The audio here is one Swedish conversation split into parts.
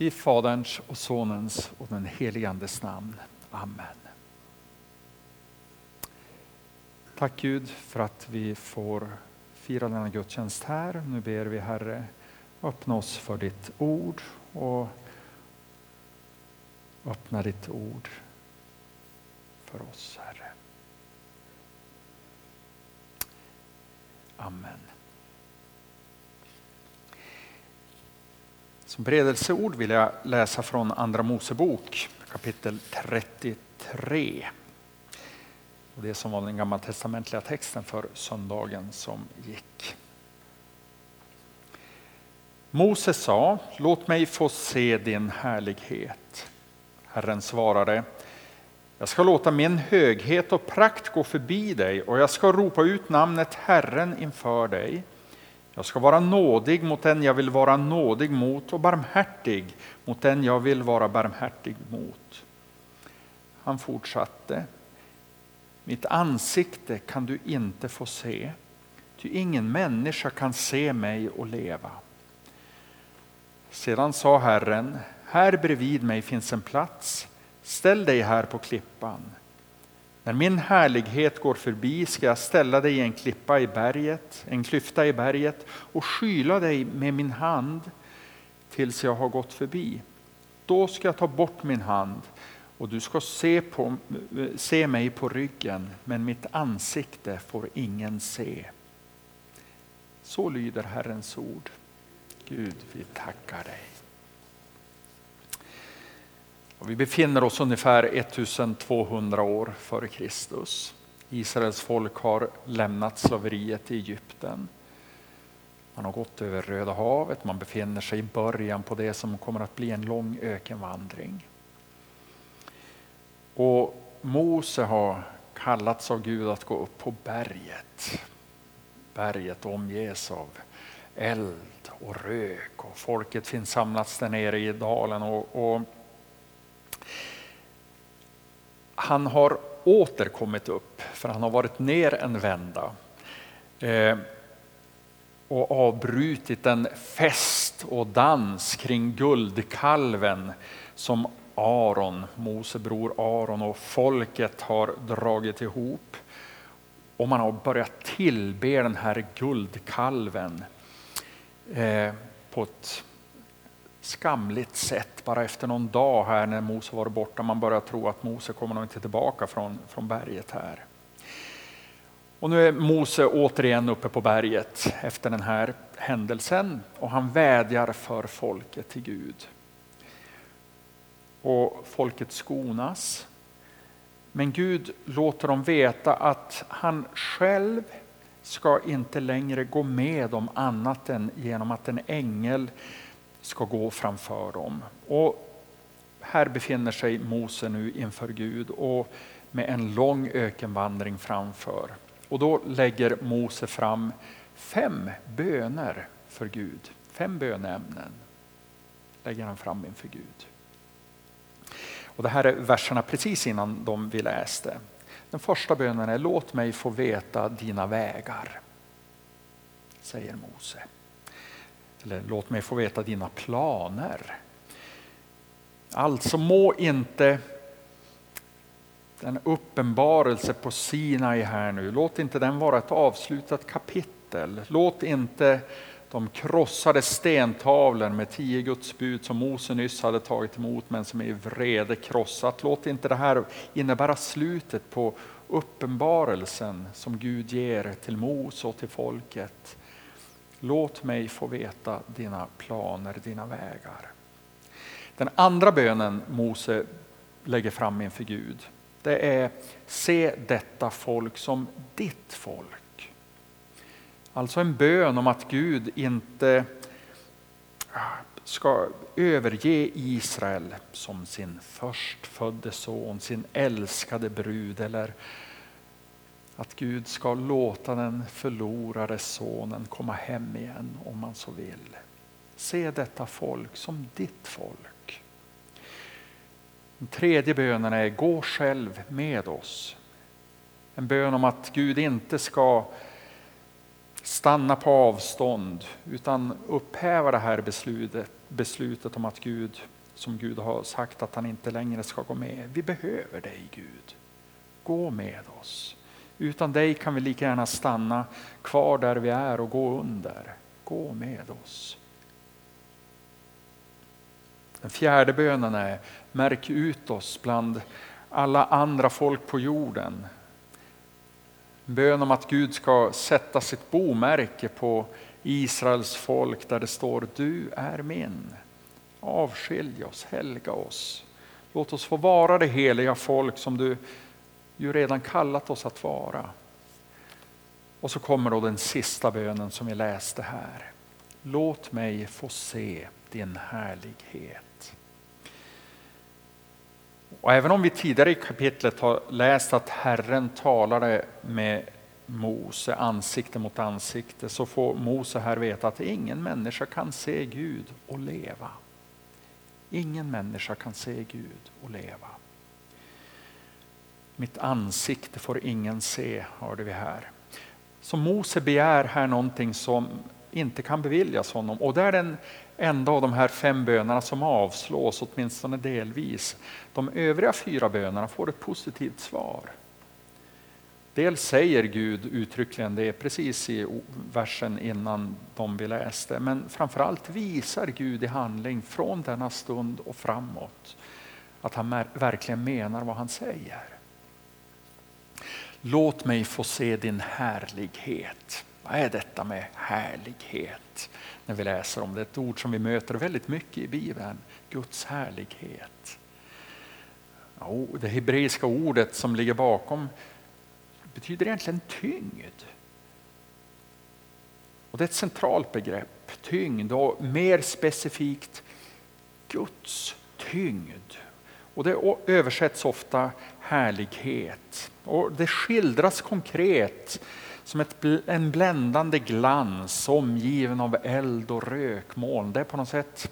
I Faderns och Sonens och den helige Andes namn. Amen. Tack Gud för att vi får fira denna gudstjänst här. Nu ber vi Herre, öppna oss för ditt ord och öppna ditt ord för oss Herre. Amen. Som beredelseord vill jag läsa från Andra Mosebok kapitel 33. Och det som var den gammaltestamentliga texten för söndagen som gick. Mose sa, låt mig få se din härlighet. Herren svarade, jag ska låta min höghet och prakt gå förbi dig och jag ska ropa ut namnet Herren inför dig. Jag ska vara nådig mot den jag vill vara nådig mot och barmhärtig mot den jag vill vara barmhärtig mot. Han fortsatte. Mitt ansikte kan du inte få se, ty ingen människa kan se mig och leva. Sedan sa Herren, här bredvid mig finns en plats, ställ dig här på klippan. När min härlighet går förbi ska jag ställa dig i en klippa i berget, en klyfta i berget och skyla dig med min hand tills jag har gått förbi. Då ska jag ta bort min hand och du ska se, på, se mig på ryggen, men mitt ansikte får ingen se. Så lyder Herrens ord. Gud, vi tackar dig. Och vi befinner oss ungefär 1200 år före Kristus. Israels folk har lämnat slaveriet i Egypten. Man har gått över Röda havet, man befinner sig i början på det som kommer att bli en lång ökenvandring. Och Mose har kallats av Gud att gå upp på berget. Berget omges av eld och rök och folket finns samlats där nere i dalen. och, och han har återkommit upp, för han har varit ner en vända. Eh, och avbrutit en fest och dans kring guldkalven som Aron, Mose bror Aron och folket har dragit ihop. Och man har börjat tillbe den här guldkalven eh, på ett skamligt sätt bara efter någon dag här när Mose var borta. Man börjar tro att Mose kommer nog inte tillbaka från, från berget här. Och nu är Mose återigen uppe på berget efter den här händelsen och han vädjar för folket till Gud. Och folket skonas. Men Gud låter dem veta att han själv ska inte längre gå med dem annat än genom att en ängel ska gå framför dem. Och här befinner sig Mose nu inför Gud och med en lång ökenvandring framför. Och då lägger Mose fram fem böner för Gud. Fem böneämnen lägger han fram inför Gud. Och det här är verserna precis innan de vi läste. Den första bönen är låt mig få veta dina vägar. Säger Mose. Eller låt mig få veta dina planer. Alltså må inte den uppenbarelse på Sinai här nu, låt inte den vara ett avslutat kapitel. Låt inte de krossade stentavlor med tio Guds bud som Mose nyss hade tagit emot men som är i vrede krossat. Låt inte det här innebära slutet på uppenbarelsen som Gud ger till Mose och till folket. Låt mig få veta dina planer, dina vägar. Den andra bönen Mose lägger fram inför Gud, det är se detta folk som ditt folk. Alltså en bön om att Gud inte ah, ska överge Israel som sin förstfödde son, sin älskade brud eller att Gud ska låta den förlorade sonen komma hem igen om man så vill. Se detta folk som ditt folk. Den tredje bönen är gå själv med oss. En bön om att Gud inte ska stanna på avstånd utan upphäva det här beslutet beslutet om att Gud, som Gud har sagt att han inte längre ska gå med. Vi behöver dig Gud. Gå med oss. Utan dig kan vi lika gärna stanna kvar där vi är och gå under. Gå med oss. Den fjärde bönen är, märk ut oss bland alla andra folk på jorden. Bön om att Gud ska sätta sitt bomärke på Israels folk där det står du är min. Avskilj oss, helga oss. Låt oss få vara det heliga folk som du ju redan kallat oss att vara. Och så kommer då den sista bönen som vi läste här. Låt mig få se din härlighet. Och även om vi tidigare i kapitlet har läst att Herren talade med Mose ansikte mot ansikte så får Mose här veta att ingen människa kan se Gud och leva. Ingen människa kan se Gud och leva. Mitt ansikte får ingen se, hörde vi här. Så Mose begär här någonting som inte kan beviljas honom. Och det är den enda av de här fem bönerna som avslås, åtminstone delvis. De övriga fyra bönerna får ett positivt svar. Dels säger Gud uttryckligen det precis i versen innan de vi läste, men framförallt visar Gud i handling från denna stund och framåt att han verkligen menar vad han säger. Låt mig få se din härlighet. Vad är detta med härlighet? När vi läser om det, ett ord som vi möter väldigt mycket i Bibeln, Guds härlighet. Det hebreiska ordet som ligger bakom betyder egentligen tyngd. Och det är ett centralt begrepp, tyngd och mer specifikt Guds tyngd. Och det översätts ofta härlighet. Och det skildras konkret som ett, en bländande glans omgiven av eld och rökmoln. Det är på något sätt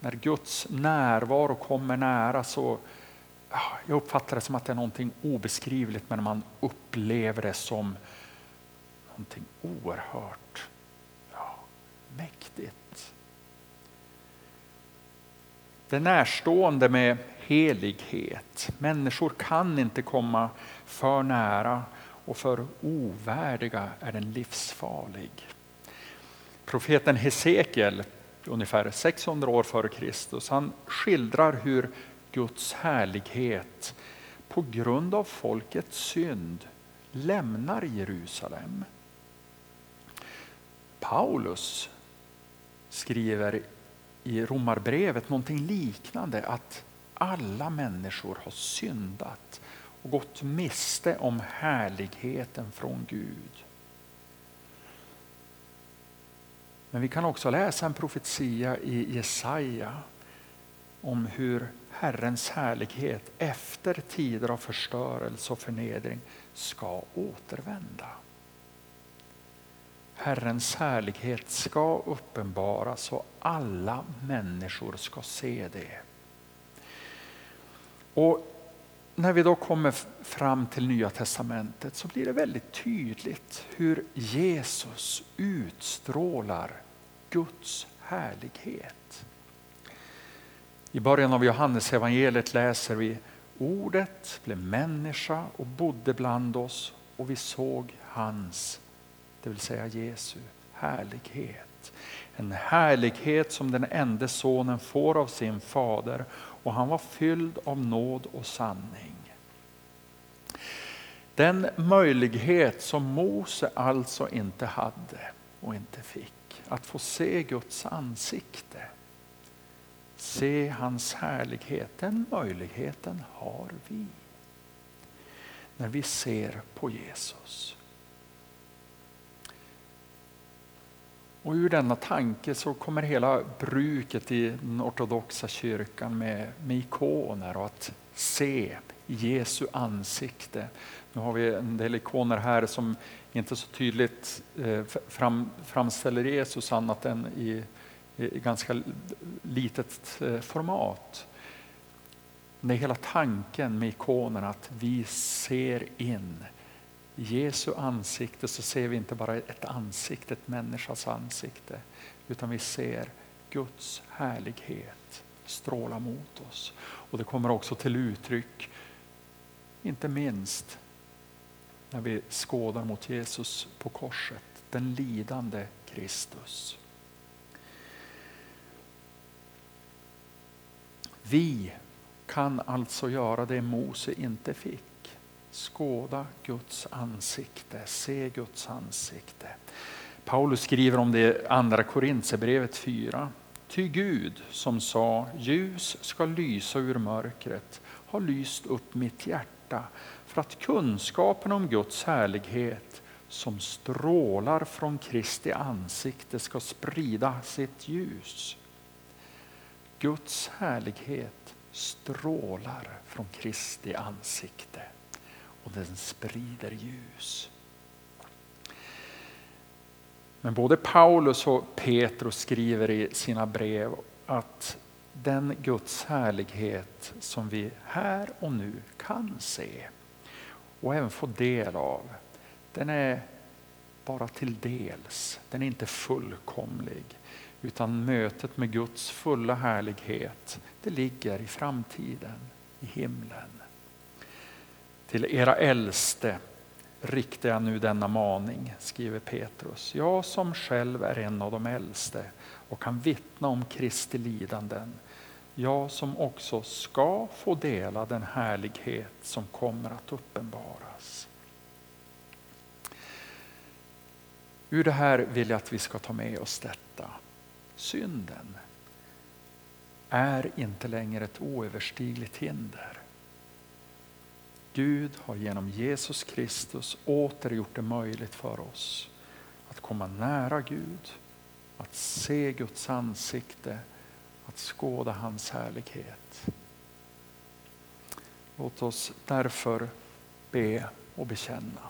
när Guds närvaro kommer nära så jag uppfattar det som att det är någonting obeskrivligt men man upplever det som någonting oerhört ja, mäktigt. Det närstående med helighet. Människor kan inte komma för nära och för ovärdiga är den livsfarlig. Profeten Hesekiel, ungefär 600 år före Kristus, han skildrar hur Guds härlighet på grund av folkets synd lämnar Jerusalem. Paulus skriver i Romarbrevet någonting liknande att alla människor har syndat och gått miste om härligheten från Gud. Men vi kan också läsa en profetia i Jesaja om hur Herrens härlighet efter tider av förstörelse och förnedring ska återvända. Herrens härlighet ska uppenbaras och alla människor ska se det. Och när vi då kommer fram till Nya Testamentet så blir det väldigt tydligt hur Jesus utstrålar Guds härlighet. I början av Johannes evangeliet läser vi Ordet blev människa och bodde bland oss och vi såg hans, det vill säga Jesu, härlighet. En härlighet som den enda sonen får av sin fader och han var fylld av nåd och sanning. Den möjlighet som Mose alltså inte hade och inte fick, att få se Guds ansikte se hans härlighet. Den möjligheten har vi. När vi ser på Jesus. Och ur denna tanke så kommer hela bruket i den ortodoxa kyrkan med, med ikoner och att se Jesu ansikte. Nu har vi en del ikoner här som inte så tydligt eh, fram, framställer Jesus annat än i i ganska litet eh, format. Det är hela tanken med ikonerna att vi ser in Jesu ansikte så ser vi inte bara ett ansikte, ett människas ansikte, utan vi ser Guds härlighet stråla mot oss. Och det kommer också till uttryck, inte minst när vi skådar mot Jesus på korset, den lidande Kristus. Vi kan alltså göra det Mose inte fick. Skåda Guds ansikte, se Guds ansikte. Paulus skriver om det i andra Korinthierbrevet 4. Ty Gud som sa ljus ska lysa ur mörkret har lyst upp mitt hjärta för att kunskapen om Guds härlighet som strålar från Kristi ansikte ska sprida sitt ljus. Guds härlighet strålar från Kristi ansikte och den sprider ljus. Men både Paulus och Petrus skriver i sina brev att den Guds härlighet som vi här och nu kan se och även få del av, den är bara till dels, den är inte fullkomlig. Utan mötet med Guds fulla härlighet, det ligger i framtiden, i himlen. Till era äldste riktar jag nu denna maning, skriver Petrus. Jag som själv är en av de äldste och kan vittna om Kristi lidanden. Jag som också ska få dela den härlighet som kommer att uppenbaras. Ur det här vill jag att vi ska ta med oss detta. Synden är inte längre ett oöverstigligt hinder. Gud har genom Jesus Kristus åter gjort det möjligt för oss att komma nära Gud, att se Guds ansikte, att skåda hans härlighet. Låt oss därför be och bekänna.